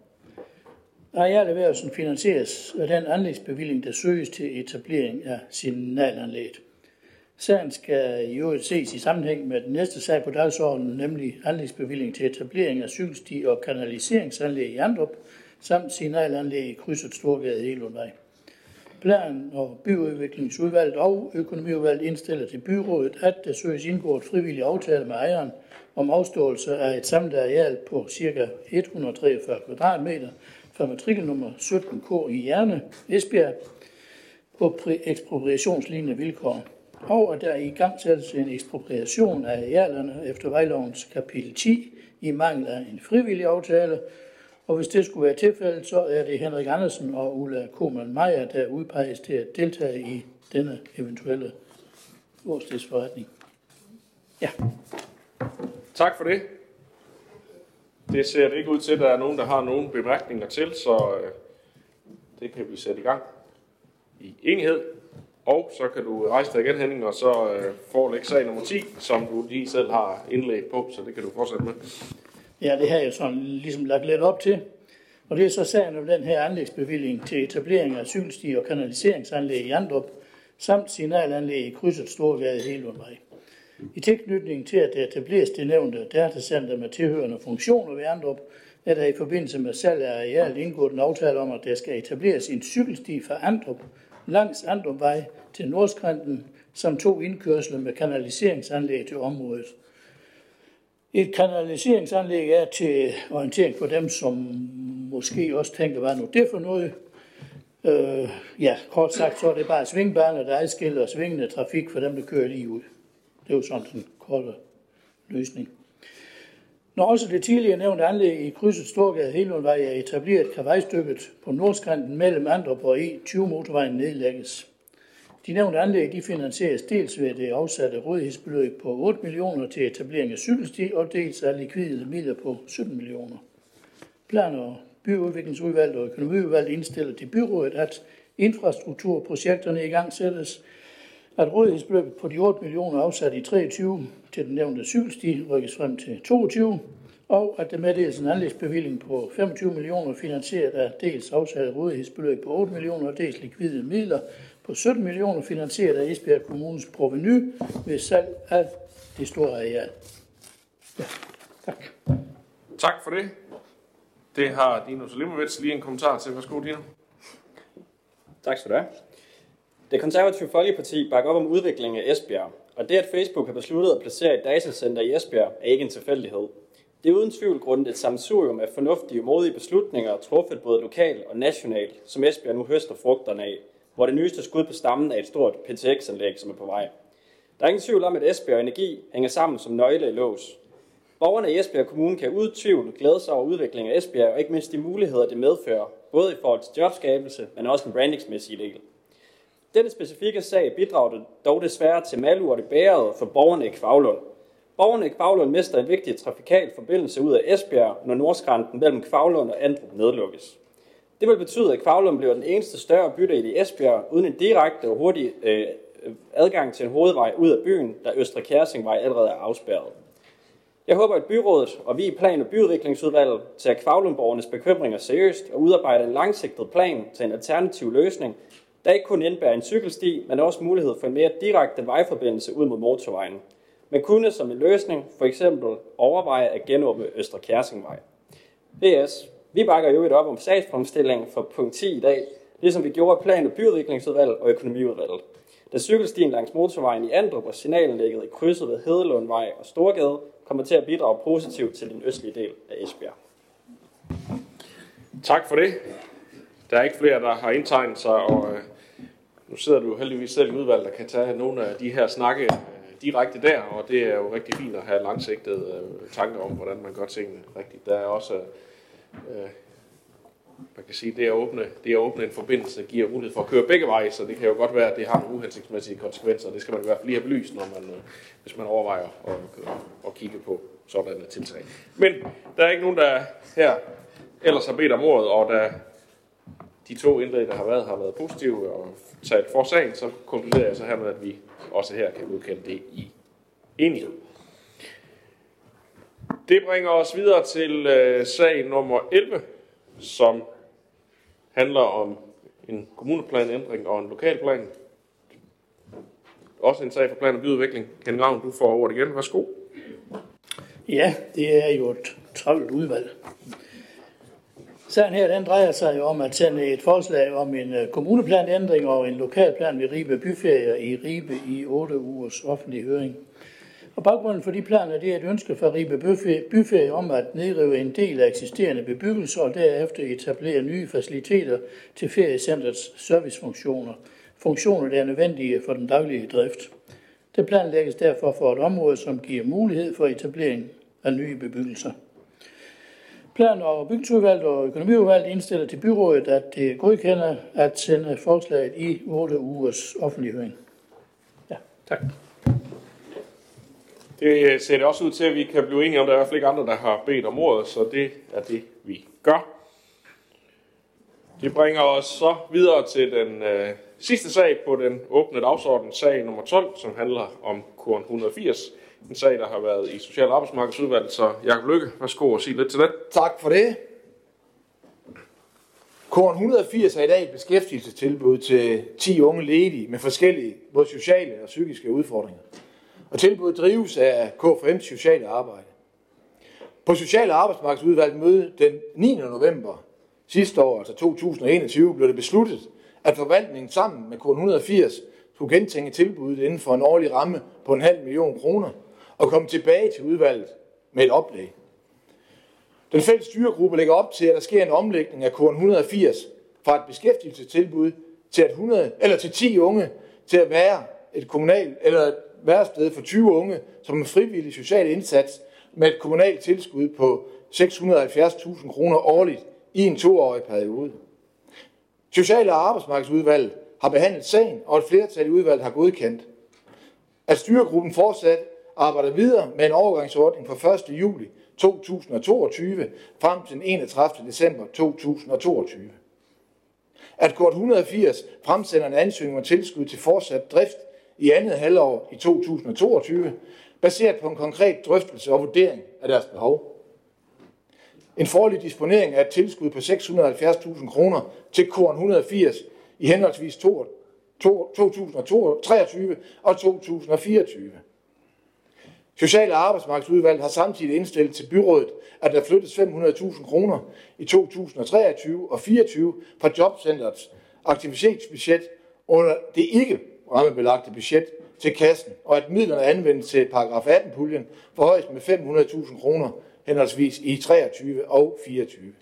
Arealerhvervelsen finansieres af den anlægsbevilling, der søges til etablering af signalanlægget. Sagen skal i øvrigt ses i sammenhæng med den næste sag på dagsordenen, nemlig anlægsbevilling til etablering af cykelsti og kanaliseringsanlæg i Andrup, samt signalanlæg i krydset Storgade i Elundvej. Plan- og byudviklingsudvalget og økonomiudvalget indstiller til byrådet, at der søges indgået frivillig aftale med ejeren om afståelse af et samlet areal på ca. 143 kvadratmeter fra matrikelnummer 17K i Hjerne, Esbjerg, på ekspropriationslignende vilkår og at der i gang sættes en ekspropriation af arealerne efter vejlovens kapitel 10 i mangel af en frivillig aftale. Og hvis det skulle være tilfældet, så er det Henrik Andersen og Ulla Koman Meyer, der udpeges til at deltage i denne eventuelle årstidsforretning. Ja. Tak for det. Det ser det ikke ud til, at der er nogen, der har nogen bemærkninger til, så øh, det kan vi sætte i gang i enighed. Og så kan du rejse dig igen, Henning, og så øh, forelægge sag nummer 10, som du lige selv har indlæg på, så det kan du fortsætte med. Ja, det har jeg sådan ligesom lagt lidt op til. Og det er så sagen om den her anlægsbevilling til etablering af cykelsti og kanaliseringsanlæg i Andrup, samt signalanlæg i krydset Storgade Helundvej. I tilknytning til, at der etableres det nævnte datacenter med tilhørende funktioner ved Andrup, er der i forbindelse med salg af areal indgået en aftale om, at der skal etableres en cykelsti fra Andrup langs Andrumvej til Nordskrænten, samt to indkørsler med kanaliseringsanlæg til området. Et kanaliseringsanlæg er til orientering for dem, som måske også tænker, hvad nu det for noget. Øh, ja, kort sagt, så er det bare svingbaner, der adskiller svingende trafik for dem, der kører lige ud. Det er jo sådan en kort løsning. Når også det tidligere nævnte anlæg i krydset Storgade Helundvej er etableret, kan vejstykket på nordskanten mellem Andrup og E20 motorvejen nedlægges. De nævnte anlæg de finansieres dels ved det afsatte rådighedsbeløb på 8 millioner til etablering af cykelsti, og dels af likvide midler på 17 millioner. Plan- og byudviklingsudvalget og økonomiudvalget indstiller til byrådet, at infrastrukturprojekterne i gang sættes, at rådighedsbeløbet på de 8 millioner afsat i 23 til den nævnte cykelsti rykkes frem til 22, og at der meddeles en anlægsbevilling på 25 millioner finansieret af dels afsat rådighedsbeløb på 8 millioner og dels likvide midler på 17 millioner finansieret af Esbjerg Kommunes proveny ved salg af det store areal. Ja, tak. Tak for det. Det har Dino Salimovits lige en kommentar til. Værsgo, Dino. Tak skal du have. Det konservative Folkeparti bakker op om udviklingen af Esbjerg, og det, at Facebook har besluttet at placere et datacenter i Esbjerg, er ikke en tilfældighed. Det er uden tvivl grundet et samsurium af fornuftige og modige beslutninger, truffet både lokalt og nationalt, som Esbjerg nu høster frugterne af, hvor det nyeste skud på stammen er et stort PTX-anlæg, som er på vej. Der er ingen tvivl om, at Esbjerg Energi hænger sammen som nøgle i lås. Borgerne i Esbjerg Kommune kan uden tvivl glæde sig over udviklingen af Esbjerg, og ikke mindst de muligheder, det medfører, både i forhold til jobskabelse, men også en brandingsmæssig del. Denne specifikke sag bidrager dog desværre til malurt i bæret for borgerne i Kvavlund. Borgerne i Kvavlund mister en vigtig trafikal forbindelse ud af Esbjerg, når nordskrænten mellem Kvavlund og Andrup nedlukkes. Det vil betyde, at Kvavlund bliver den eneste større bydel i Esbjerg, uden en direkte og hurtig øh, adgang til en hovedvej ud af byen, da Østre Kærsingvej allerede er afspærret. Jeg håber, at byrådet og vi i Plan- og byudviklingsudvalget tager Kvavlundborgernes bekymringer seriøst og udarbejder en langsigtet plan til en alternativ løsning, der ikke kun indebærer en cykelsti, men også mulighed for en mere direkte vejforbindelse ud mod motorvejen. Men kunne som en løsning for eksempel overveje at genåbne Østre Kærsingvej. VS. Vi bakker jo et op om sagsfremstillingen for punkt 10 i dag, ligesom vi gjorde plan- og byudviklingsudvalget og økonomiudvalget. Da cykelstien langs motorvejen i Andrup og signalanlægget i krydset ved Hedelundvej og Storgade kommer til at bidrage positivt til den østlige del af Esbjerg. Tak for det. Der er ikke flere, der har indtegnet sig, og øh, nu sidder du heldigvis selv i udvalget, der kan tage nogle af de her snakke øh, direkte der, og det er jo rigtig fint at have langsigtede øh, tanker om, hvordan man gør tingene rigtigt. Der er også, øh, man kan sige, det at, åbne, det at åbne en forbindelse giver mulighed for at køre begge veje, så det kan jo godt være, at det har nogle uhensigtsmæssige konsekvenser, det skal man i hvert fald lige have belyst, når man, øh, hvis man overvejer at, at, at kigge på sådanne tiltag. Men der er ikke nogen, der her ellers har bedt om ordet, og der de to indlæg, der har været, har været positive og talt for sagen, så konkluderer jeg så hermed, at vi også her kan godkende det i enighed. Det bringer os videre til øh, sag nummer 11, som handler om en kommuneplanændring og en lokalplan. Også en sag for plan og byudvikling. Ken Ravn, du får ordet igen. Værsgo. Ja, det er jo et travlt udvalg. Sagen her, den drejer sig jo om at sende et forslag om en øh, kommuneplanændring og en lokalplan ved Ribe Byferier i Ribe i 8 ugers offentlig høring. Og baggrunden for de planer, det er et ønske fra Ribe Byferie om at nedrive en del af eksisterende bebyggelse og derefter etablere nye faciliteter til feriecentrets servicefunktioner. Funktioner, der er nødvendige for den daglige drift. Det planlægges derfor for et område, som giver mulighed for etablering af nye bebyggelser. Plan- og bygningsudvalget og økonomiudvalget indstiller til byrådet, at det godkender at sende forslaget i 8 ugers offentlig høring. Ja, tak. Det øh, ser det også ud til, at vi kan blive enige om, at der er i hvert fald ikke andre, der har bedt om ordet, så det er det, vi gør. Det bringer os så videre til den øh, sidste sag på den åbne dagsorden, sag nummer 12, som handler om Korn 180. En sag, der har været i Social- og Arbejdsmarkedsudvalget, så Jakob Lykke, værsgo og sige lidt til det. Tak for det. Korn 180 er i dag et beskæftigelsestilbud til 10 unge ledige med forskellige både sociale og psykiske udfordringer. Og tilbuddet drives af KFM's Sociale Arbejde. På Social- og Arbejdsmarkedsudvalget møde den 9. november sidste år, altså 2021, blev det besluttet, at forvaltningen sammen med Korn 180 skulle gentænke tilbuddet inden for en årlig ramme på en halv million kroner og komme tilbage til udvalget med et oplæg. Den fælles styregruppe lægger op til, at der sker en omlægning af korn 180 fra et beskæftigelsestilbud til, at 100, eller til 10 unge til at være et kommunalt eller et værested for 20 unge som en frivillig social indsats med et kommunalt tilskud på 670.000 kroner årligt i en toårig periode. Social- og arbejdsmarkedsudvalget har behandlet sagen, og et flertal i udvalget har godkendt, at styregruppen fortsat arbejder videre med en overgangsordning fra 1. juli 2022 frem til den 31. december 2022. At kort 180 fremsender en ansøgning om tilskud til fortsat drift i andet halvår i 2022, baseret på en konkret drøftelse og vurdering af deres behov. En forlig disponering af et tilskud på 670.000 kroner til korn 180 i henholdsvis 2023 og 2024. Social- og arbejdsmarkedsudvalget har samtidig indstillet til byrådet, at der flyttes 500.000 kroner i 2023 og 2024 fra jobcenterets aktivitetsbudget under det ikke rammebelagte budget til kassen, og at midlerne anvendes til paragraf 18-puljen forhøjes med 500.000 kroner henholdsvis i 23 og 24.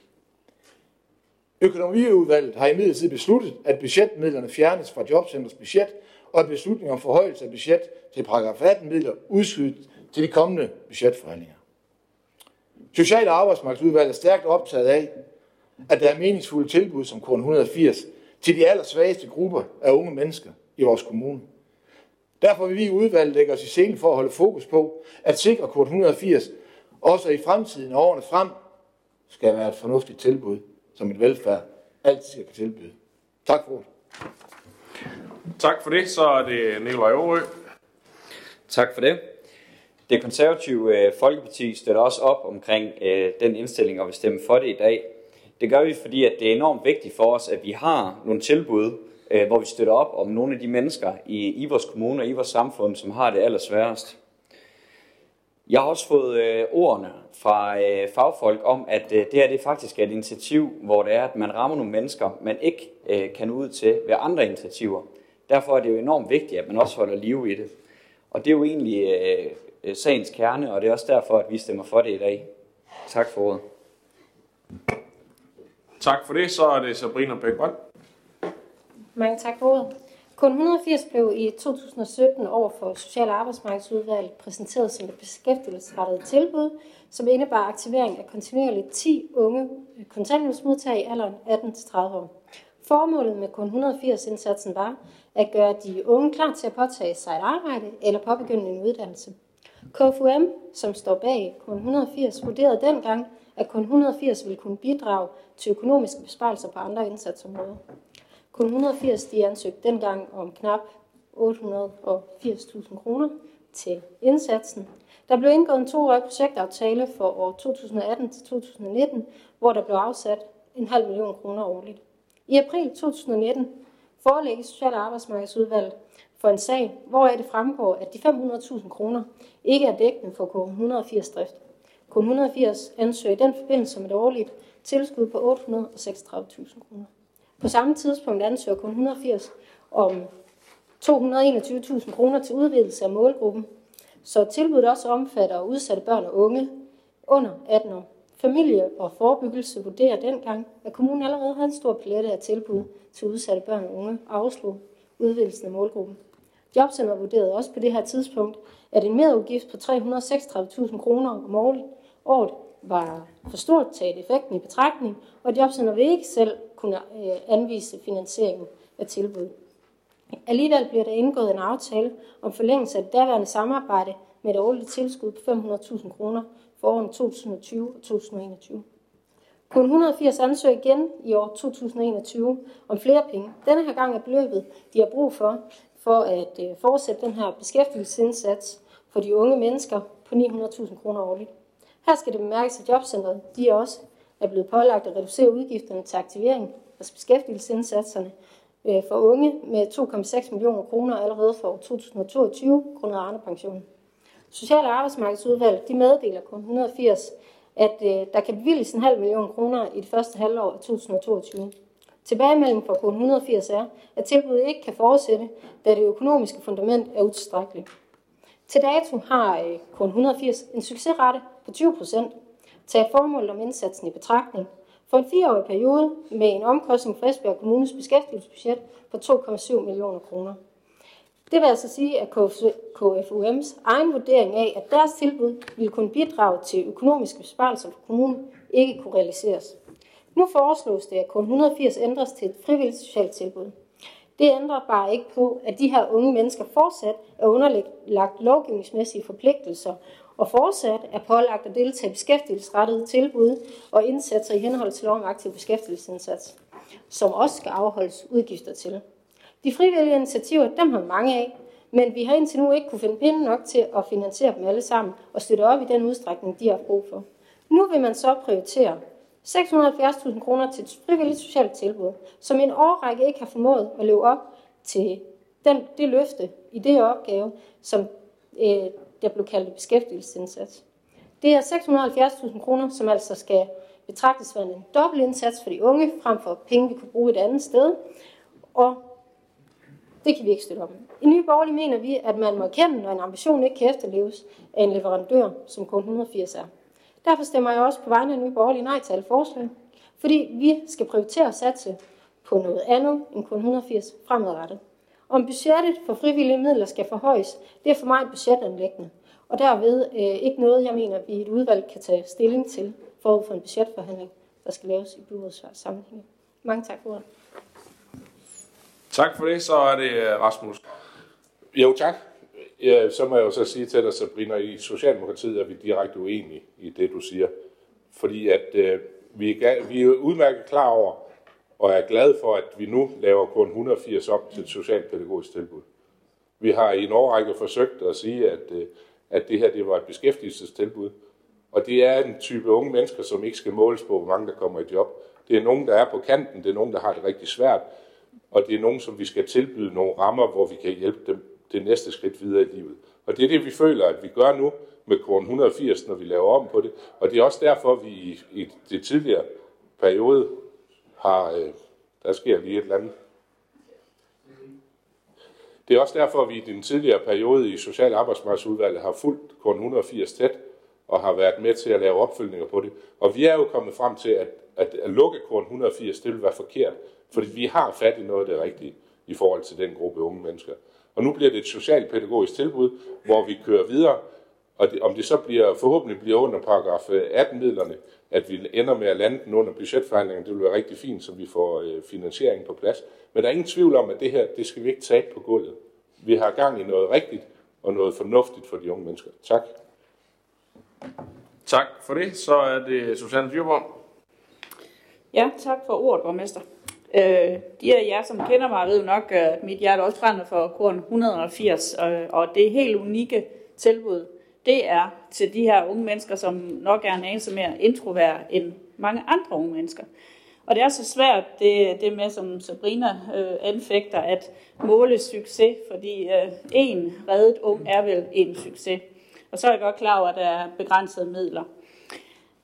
Økonomiudvalget har imidlertid besluttet, at budgetmidlerne fjernes fra jobcentrets budget, og at beslutningen om forhøjelse af budget til paragraf 18 midler udskydes til de kommende budgetforhandlinger. Social- og arbejdsmarkedsudvalget er stærkt optaget af, at der er meningsfulde tilbud som korn 180 til de allersvageste grupper af unge mennesker i vores kommune. Derfor vil vi i udvalget lægge os i scenen for at holde fokus på at sikre kort 180 også i fremtiden og årene frem skal være et fornuftigt tilbud, som et velfærd altid skal tilbyde. Tak for ordet. Tak for det. Så er det Nikolaj Aarø. Tak for det. Det konservative øh, Folkeparti støtter også op omkring øh, den indstilling og vil stemme for det i dag. Det gør vi, fordi at det er enormt vigtigt for os, at vi har nogle tilbud, øh, hvor vi støtter op om nogle af de mennesker i, i vores kommune og i vores samfund, som har det allersværest. Jeg har også fået øh, ordene fra øh, fagfolk om, at øh, det her det faktisk er et initiativ, hvor det er, at man rammer nogle mennesker, man ikke øh, kan ud til ved andre initiativer. Derfor er det jo enormt vigtigt, at man også holder liv i det. Og det er jo egentlig øh, sagens kerne, og det er også derfor, at vi stemmer for det i dag. Tak for ordet. Tak for det. Så er det Sabrina Bækgrøn. Mange tak for ordet. Kun 180 blev i 2017 over for Social- og Arbejdsmarkedsudvalget præsenteret som et beskæftigelsesrettet tilbud, som indebar aktivering af kontinuerligt 10 unge kontanthjælpsmodtagere i alderen 18-30 år. Formålet med kun 180-indsatsen var at gøre de unge klar til at påtage sig et arbejde eller påbegynde en uddannelse. KFUM, som står bag kun 180, vurderede dengang, at kun 180 ville kunne bidrage til økonomiske besparelser på andre indsatsområder. Kun 180 de ansøgte dengang om knap 880.000 kroner til indsatsen. Der blev indgået en toårig projektaftale for år 2018 til 2019, hvor der blev afsat en halv million kroner årligt. I april 2019 forelægges Social- og Arbejdsmarkedsudvalget for en sag, hvoraf det fremgår, at de 500.000 kroner ikke er dækkende for K180 drift. K180 ansøger i den forbindelse om et årligt tilskud på 836.000 kroner. På samme tidspunkt ansøger kun 180 om 221.000 kroner til udvidelse af målgruppen, så tilbuddet også omfatter udsatte børn og unge under 18 år. Familie og forebyggelse vurderer dengang, at kommunen allerede havde en stor plette af tilbud til udsatte børn og unge og afslog udvidelsen af målgruppen. Jobcenter vurderede også på det her tidspunkt, at en merudgift på 336.000 kroner om året var for stort taget effekten i betragtning, og Jobcenter vil ikke selv kunne øh, anvise finansieringen af tilbud. Alligevel bliver der indgået en aftale om forlængelse af det daværende samarbejde med et årligt tilskud på 500.000 kroner for årene 2020 og 2021. Kun 180 ansøger igen i år 2021 om flere penge. Denne her gang er beløbet, de har brug for, for at øh, fortsætte den her beskæftigelsesindsats for de unge mennesker på 900.000 kroner årligt. Her skal det bemærkes, at jobcentret de også er blevet pålagt at reducere udgifterne til aktivering altså beskæftigelsesindsatserne, øh, for unge med 2,6 millioner kroner allerede for 2022 grundet Arne-pensionen. Social- og arbejdsmarkedsudvalget de meddeler kun 180, at øh, der kan bevilges en halv million kroner i det første halvår af 2022. Tilbagemeldingen fra kun 180 er, at tilbuddet ikke kan fortsætte, da det økonomiske fundament er utilstrækkeligt. Til dato har øh, kun 180 en succesrate på 20 procent, taget formålet om indsatsen i betragtning, for en fireårig periode med en omkostning for Esbjerg Kommunes beskæftigelsesbudget på 2,7 millioner kroner. Det vil altså sige, at KFUM's egen vurdering af, at deres tilbud ville kunne bidrage til økonomiske besparelser for kommunen, ikke kunne realiseres. Nu foreslås det, at kun 180 ændres til et frivilligt socialt tilbud. Det ændrer bare ikke på, at de her unge mennesker fortsat er underlagt lovgivningsmæssige forpligtelser og fortsat er pålagt at deltage i beskæftigelsesrettede tilbud og indsatser i henhold til lov om aktiv beskæftigelsesindsats, som også skal afholdes udgifter til. De frivillige initiativer, dem har mange af, men vi har indtil nu ikke kunne finde penge nok til at finansiere dem alle sammen og støtte op i den udstrækning, de har brug for. Nu vil man så prioritere 670.000 kroner til et frivilligt socialt tilbud, som en årrække ikke har formået at leve op til den, det løfte i det opgave, som øh, der blev kaldt beskæftigelsesindsats. Det er 670.000 kroner, som altså skal betragtes som en dobbelt indsats for de unge, frem for penge, vi kunne bruge et andet sted. Og det kan vi ikke støtte op. I Nye Borgerlige mener vi, at man må erkende, når en ambition ikke kan efterleves af en leverandør, som kun 180 er. Derfor stemmer jeg også på vegne af Nye Borgerlige nej til alle forslag, fordi vi skal prioritere at satse på noget andet end kun 180 fremadrettet. Om budgettet for frivillige midler skal forhøjes, det er for mig et budgetanlæggende, og derved øh, ikke noget, jeg mener, vi i et udvalg kan tage stilling til forud for en budgetforhandling, der skal laves i byrådets sammenhæng. Mange tak for det. Tak for det. Så er det øh, Rasmus. Jo, tak. Ja, så må jeg jo så sige til dig, Sabrina, i Socialdemokratiet er vi direkte uenige i det, du siger. Fordi at øh, vi, er, vi er udmærket klar over, og er glade for, at vi nu laver kun 180 op til et socialpædagogisk tilbud. Vi har i en årrække forsøgt at sige, at, øh, at det her det var et beskæftigelsestilbud, og det er en type unge mennesker, som ikke skal måles på, hvor mange der kommer i job. Det er nogen, der er på kanten, det er nogen, der har det rigtig svært, og det er nogen, som vi skal tilbyde nogle rammer, hvor vi kan hjælpe dem det næste skridt videre i livet. Og det er det, vi føler, at vi gør nu med korn 180, når vi laver om på det. Og det er også derfor, vi i, i det tidligere periode har, øh, der sker lige et eller andet. Det er også derfor, at vi i den tidligere periode i Social- Arbejdsmarkedsudvalget har fulgt korn 180 tæt og har været med til at lave opfølgninger på det. Og vi er jo kommet frem til, at, at, at lukke korn 180, det vil være forkert, fordi vi har fat i noget af det rigtige i forhold til den gruppe unge mennesker. Og nu bliver det et socialpædagogisk tilbud, hvor vi kører videre, og det, om det så bliver, forhåbentlig bliver under paragraf 18-midlerne, at vi ender med at lande den under budgetforhandlingerne, det vil være rigtig fint, så vi får øh, finansieringen på plads. Men der er ingen tvivl om, at det her, det skal vi ikke tage på gulvet. Vi har gang i noget rigtigt og noget fornuftigt for de unge mennesker. Tak. Tak for det. Så er det Susanne Dyrborg. Ja, tak for ordet, borgmester. Øh, de af jer, som kender mig, ved jo nok, at mit hjerte også brænder for korn 180, og, og det helt unikke tilbud, det er til de her unge mennesker, som nok er en anelse mere introvert end mange andre unge mennesker. Og det er så svært, det, det med, som Sabrina øh, anfægter, at måle succes, fordi øh, en reddet ung er vel en succes. Og så er jeg godt klar over, at der er begrænsede midler.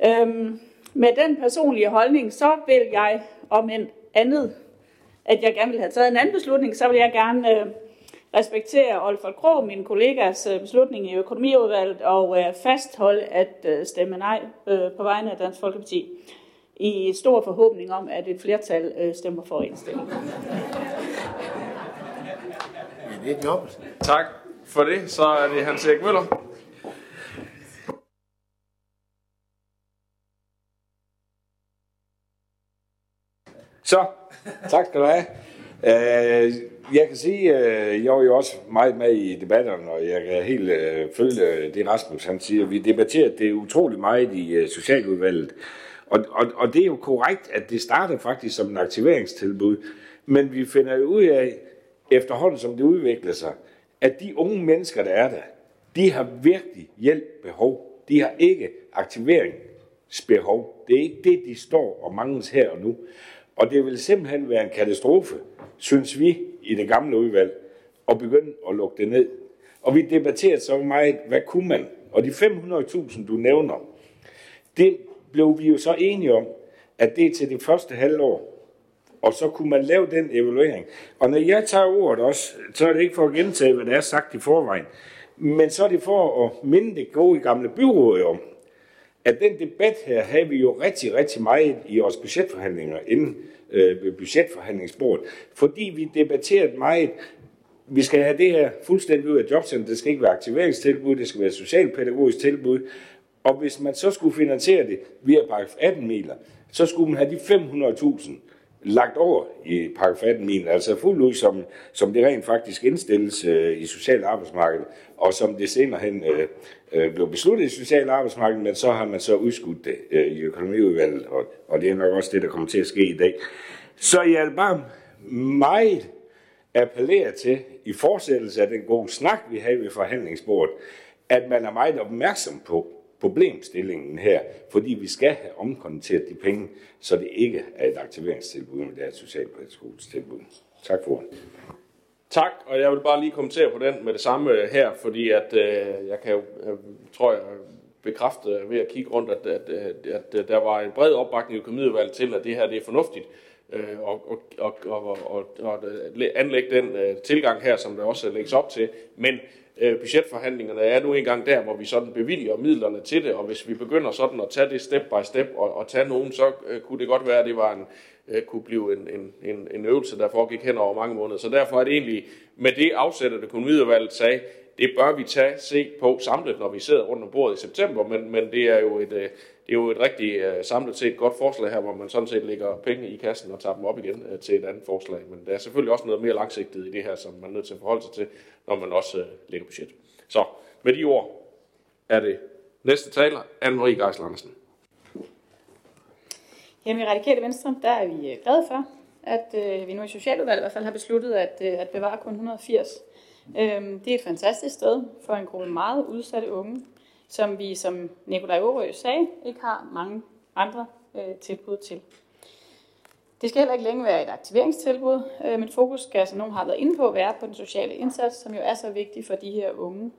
Øhm, med den personlige holdning, så vil jeg, om end andet, at jeg gerne vil have taget en anden beslutning, så vil jeg gerne øh, respektere Olfert Krog, min kollegas øh, beslutning i økonomiudvalget, og øh, fastholde at øh, stemme nej øh, på vegne af Dansk Folkeparti i stor forhåbning om, at et flertal øh, stemmer for indstillingen. Ja, det er job. Tak for det. Så er det Hans Erik Møller. Så, tak skal du have. Øh, jeg kan sige, at jeg var jo også meget med i debatterne, og jeg kan helt øh, følge det, Rasmus han siger. Vi debatterer det utrolig meget i øh, Socialudvalget. Og, og, og det er jo korrekt, at det startede faktisk som en aktiveringstilbud. Men vi finder jo ud af, efterhånden som det udvikler sig, at de unge mennesker, der er der, de har virkelig hjælp behov. De har ikke aktivering behov. Det er ikke det, de står og mangles her og nu. Og det vil simpelthen være en katastrofe, synes vi i det gamle udvalg, at begynde at lukke det ned. Og vi debatterede så meget, hvad kunne man? Og de 500.000, du nævner, det blev vi jo så enige om, at det er til det første halvår. Og så kunne man lave den evaluering. Og når jeg tager ordet også, så er det ikke for at gentage, hvad der er sagt i forvejen. Men så er det for at minde det gode gamle byråd om, at den debat her havde vi jo rigtig, rigtig meget i vores budgetforhandlinger inden øh, budgetforhandlingsbordet, fordi vi debatterede meget, vi skal have det her fuldstændig ud af jobcenter, det skal ikke være aktiveringstilbud, det skal være socialpædagogisk tilbud, og hvis man så skulle finansiere det via paragraf 18 midler, så skulle man have de 500.000 lagt over i paragraf 18 midler, altså fuldt ud, som, som det rent faktisk indstilles øh, i social arbejdsmarked, og som det senere hen øh, øh, blev besluttet i social arbejdsmarked, men så har man så udskudt det øh, i økonomiudvalget, og, og det er nok også det, der kommer til at ske i dag. Så jeg vil bare meget appellere til, i fortsættelse af den gode snak, vi havde ved forhandlingsbordet, at man er meget opmærksom på problemstillingen her, fordi vi skal have omkonteret de penge, så det ikke er et aktiveringstilbud, men det er et socialpædagogisk tilbud. Tak for ordet. Tak, og jeg vil bare lige kommentere på den med det samme øh, her, fordi at øh, jeg kan jo, jeg tror jeg, bekræfte ved at kigge rundt, at, at, øh, at, at der var en bred opbakning i økonomiudvalget til, at det her det er fornuftigt, øh, og, og, og, og, og, og anlægge den øh, tilgang her, som der også lægges op til. Men øh, budgetforhandlingerne er nu engang der, hvor vi sådan bevilger midlerne til det, og hvis vi begynder sådan at tage det step by step og, og tage nogen, så øh, kunne det godt være, at det var en, øh, kunne blive en, en, en, en øvelse, der foregik hen over mange måneder. Så derfor er det egentlig med det afsæt, at økonomiudvalget sagde, det bør vi tage se på samlet, når vi sidder rundt om bordet i september, men, men det er jo et, øh, det er jo et rigtig øh, samlet set godt forslag her, hvor man sådan set lægger penge i kassen og tager dem op igen øh, til et andet forslag. Men der er selvfølgelig også noget mere langsigtet i det her, som man er nødt til at forholde sig til, når man også øh, lægger budget. Så med de ord er det næste taler, Anne-Marie Geisel Andersen. Jamen i Radikale Venstre, der er vi glade for, at øh, vi nu i Socialudvalget i hvert fald har besluttet at, øh, at bevare kun 180. Øhm, det er et fantastisk sted for en gruppe meget udsatte unge, som vi, som Nikolaj Aarø sagde, ikke har mange andre øh, tilbud til. Det skal heller ikke længe være et aktiveringstilbud, øh, men fokus skal, som nogen har været inde på, være på den sociale indsats, som jo er så vigtig for de her unge.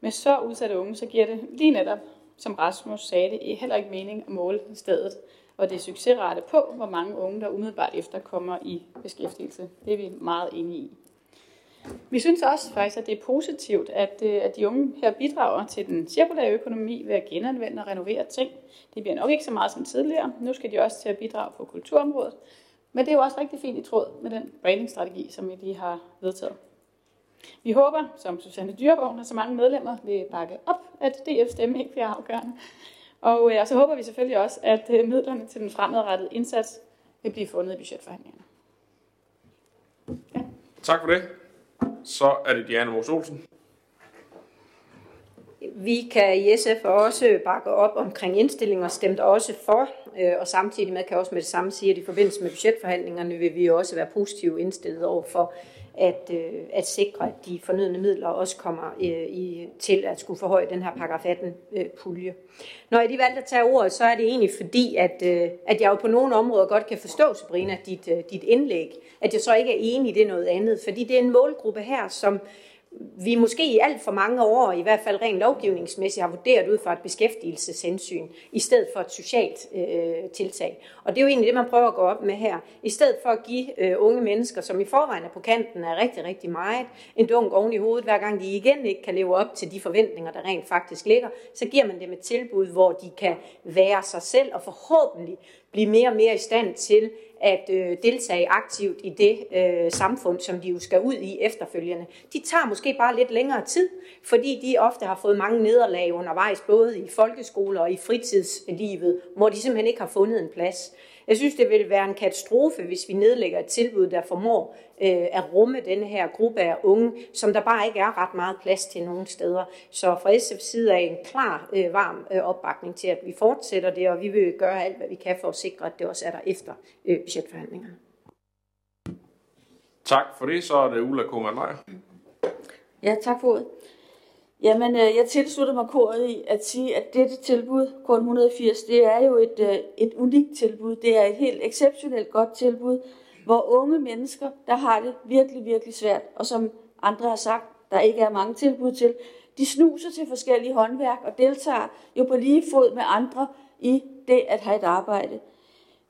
Med så udsatte unge, så giver det lige netop, som Rasmus sagde det, heller ikke mening at måle stedet, og det er succesrate på, hvor mange unge, der umiddelbart efter kommer i beskæftigelse. Det er vi meget enige i. Vi synes også faktisk, at det er positivt, at, øh, at de unge her bidrager til den cirkulære økonomi ved at genanvende og renovere ting. Det bliver nok ikke så meget som tidligere. Nu skal de også til at bidrage på kulturområdet. Men det er jo også rigtig fint i tråd med den brandingstrategi, som vi lige har vedtaget. Vi håber, som Susanne Dyrborg og så mange medlemmer vil bakke op, at DF stemme ikke bliver afgørende. Og, øh, og så håber vi selvfølgelig også, at øh, midlerne til den fremadrettede indsats vil blive fundet i budgetforhandlingerne. Ja. Tak for det. Så er det Diana Mos Olsen. Vi kan i SF også bakke op omkring indstillinger og stemt også for, øh, og samtidig med kan også med det samme sige, at i forbindelse med budgetforhandlingerne vil vi også være positivt indstillet over for at, øh, at sikre, at de fornødne midler også kommer øh, i, til at skulle forhøje den her paragraf 18 øh, pulje. Når jeg lige valgte at tage ordet, så er det egentlig fordi, at, øh, at jeg jo på nogle områder godt kan forstå, Sabrina, dit, øh, dit indlæg, at jeg så ikke er enig i det noget andet, fordi det er en målgruppe her, som vi måske i alt for mange år, i hvert fald rent lovgivningsmæssigt, har vurderet ud fra et beskæftigelseshensyn, i stedet for et socialt øh, tiltag. Og det er jo egentlig det, man prøver at gå op med her. I stedet for at give øh, unge mennesker, som i forvejen er på kanten er rigtig, rigtig meget, en dunk oven i hovedet, hver gang de igen ikke kan leve op til de forventninger, der rent faktisk ligger, så giver man dem et tilbud, hvor de kan være sig selv og forhåbentlig blive mere og mere i stand til at øh, deltage aktivt i det øh, samfund, som de jo skal ud i efterfølgende. De tager måske bare lidt længere tid, fordi de ofte har fået mange nederlag undervejs, både i folkeskoler og i fritidslivet, hvor de simpelthen ikke har fundet en plads. Jeg synes, det vil være en katastrofe, hvis vi nedlægger et tilbud, der formår øh, at rumme denne her gruppe af unge, som der bare ikke er ret meget plads til nogen steder. Så fra SF's side er en klar, øh, varm øh, opbakning til, at vi fortsætter det, og vi vil gøre alt, hvad vi kan for at sikre, at det også er der efter øh, budgetforhandlingerne. Tak for det. Så er det Ulla Meyer. Ja, tak for ordet. Jamen, øh, jeg tilslutter mig koret i at sige, at dette tilbud, Kort 180, det er jo et, øh, et unikt tilbud. Det er et helt exceptionelt godt tilbud, hvor unge mennesker, der har det virkelig, virkelig svært, og som andre har sagt, der ikke er mange tilbud til, de snuser til forskellige håndværk og deltager jo på lige fod med andre i det at have et arbejde.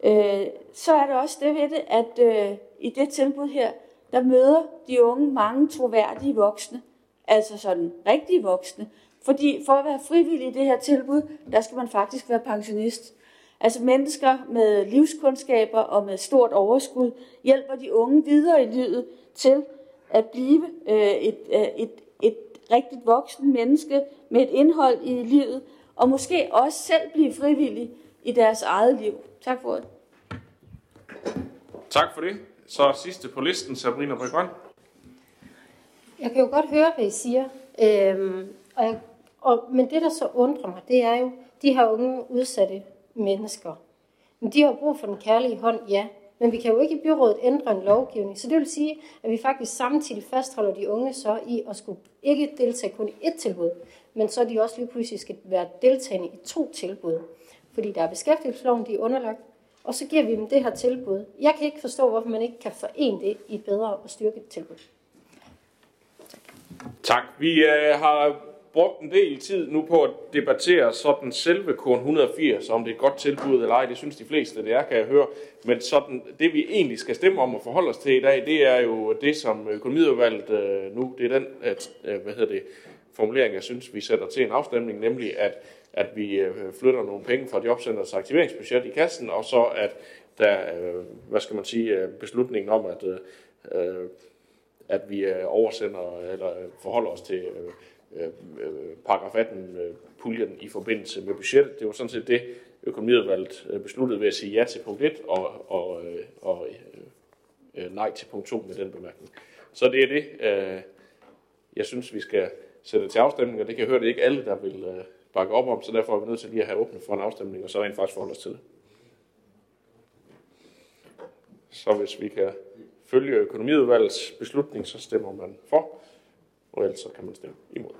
Øh, så er der også det ved det, at øh, i det tilbud her, der møder de unge mange troværdige voksne, altså sådan rigtige voksne. Fordi for at være frivillig i det her tilbud, der skal man faktisk være pensionist. Altså mennesker med livskundskaber og med stort overskud hjælper de unge videre i livet til at blive øh, et, øh, et, et rigtigt voksen menneske med et indhold i livet, og måske også selv blive frivillig i deres eget liv. Tak for det. Tak for det. Så sidste på listen, Sabrina Bryggrøn. Jeg kan jo godt høre, hvad I siger. Øhm, og jeg, og, men det, der så undrer mig, det er jo, de her unge udsatte mennesker. Men de har brug for den kærlige hånd, ja. Men vi kan jo ikke i byrådet ændre en lovgivning. Så det vil sige, at vi faktisk samtidig fastholder de unge så i at skulle ikke deltage kun i et tilbud, men så de også lige pludselig skal være deltagende i to tilbud. Fordi der er beskæftigelsesloven, de er underlagt, og så giver vi dem det her tilbud. Jeg kan ikke forstå, hvorfor man ikke kan forene det i et bedre og styrket tilbud. Tak. Vi øh, har brugt en del tid nu på at debattere sådan selve korn 180, om det er et godt tilbud eller ej. Det synes de fleste, det er, kan jeg høre. Men sådan, det vi egentlig skal stemme om og forholde os til i dag, det er jo det, som økonomiudvalget øh, nu, det er den at, øh, hvad hedder det, formulering, jeg synes, vi sætter til en afstemning, nemlig at, at vi øh, flytter nogle penge fra jobcenters aktiveringsbudget i kassen, og så at der, øh, hvad skal man sige, øh, beslutningen om, at, øh, øh at vi øh, oversender eller øh, forholder os til øh, øh, øh paragraf 18 øh, puljen i forbindelse med budgettet. Det var sådan set det, økonomiudvalget besluttede ved at sige ja til punkt 1 og, og, og øh, nej til punkt 2 med den bemærkning. Så det er det, øh, jeg synes, vi skal sætte til afstemning, og det kan jeg høre, det er ikke alle, der vil øh, bakke op om, så derfor er vi nødt til lige at have åbnet for en afstemning, og så rent faktisk forholde os til det. Så hvis vi kan følge økonomiudvalgets beslutning, så stemmer man for, og ellers så kan man stemme imod.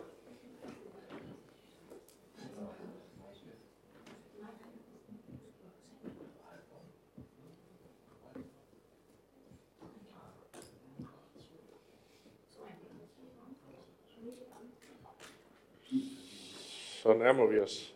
Så nærmer vi os.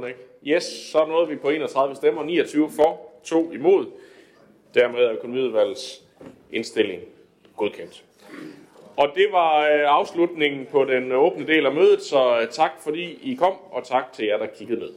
Må ikke? Yes, så nåede vi på 31 stemmer, 29 for, 2 imod. Dermed er økonomiudvalgets indstilling godkendt. Og det var øh, afslutningen på den øh, åbne del af mødet, så øh, tak fordi I kom, og tak til jer, der kiggede med.